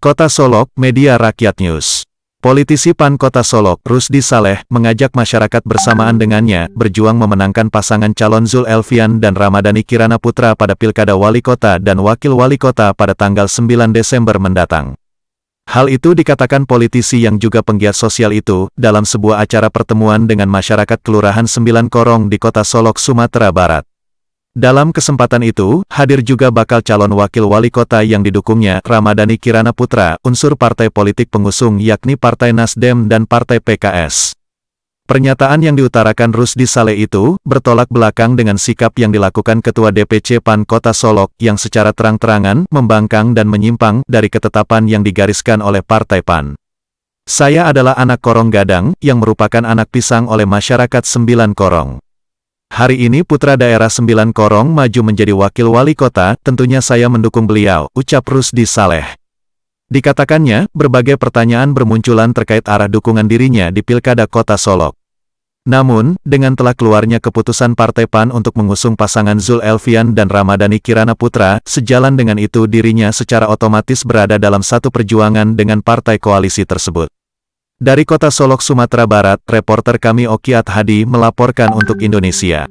Kota Solok, Media Rakyat News. Politisi PAN Kota Solok, Rusdi Saleh, mengajak masyarakat bersamaan dengannya, berjuang memenangkan pasangan calon Zul Elvian dan Ramadhani Kirana Putra pada Pilkada Wali Kota dan Wakil Wali Kota pada tanggal 9 Desember mendatang. Hal itu dikatakan politisi yang juga penggiat sosial itu, dalam sebuah acara pertemuan dengan masyarakat Kelurahan Sembilan Korong di Kota Solok, Sumatera Barat. Dalam kesempatan itu, hadir juga bakal calon wakil wali kota yang didukungnya, Ramadhani Kirana Putra, unsur partai politik pengusung yakni Partai Nasdem dan Partai PKS. Pernyataan yang diutarakan Rusdi Saleh itu, bertolak belakang dengan sikap yang dilakukan Ketua DPC PAN Kota Solok, yang secara terang-terangan, membangkang dan menyimpang dari ketetapan yang digariskan oleh Partai PAN. Saya adalah anak korong gadang, yang merupakan anak pisang oleh masyarakat sembilan korong. Hari ini putra daerah Sembilan Korong maju menjadi wakil wali kota, tentunya saya mendukung beliau, ucap Rusdi Saleh. Dikatakannya, berbagai pertanyaan bermunculan terkait arah dukungan dirinya di Pilkada Kota Solok. Namun, dengan telah keluarnya keputusan Partai PAN untuk mengusung pasangan Zul Elvian dan Ramadhani Kirana Putra, sejalan dengan itu dirinya secara otomatis berada dalam satu perjuangan dengan partai koalisi tersebut. Dari kota Solok, Sumatera Barat, reporter kami Okiat Hadi melaporkan untuk Indonesia.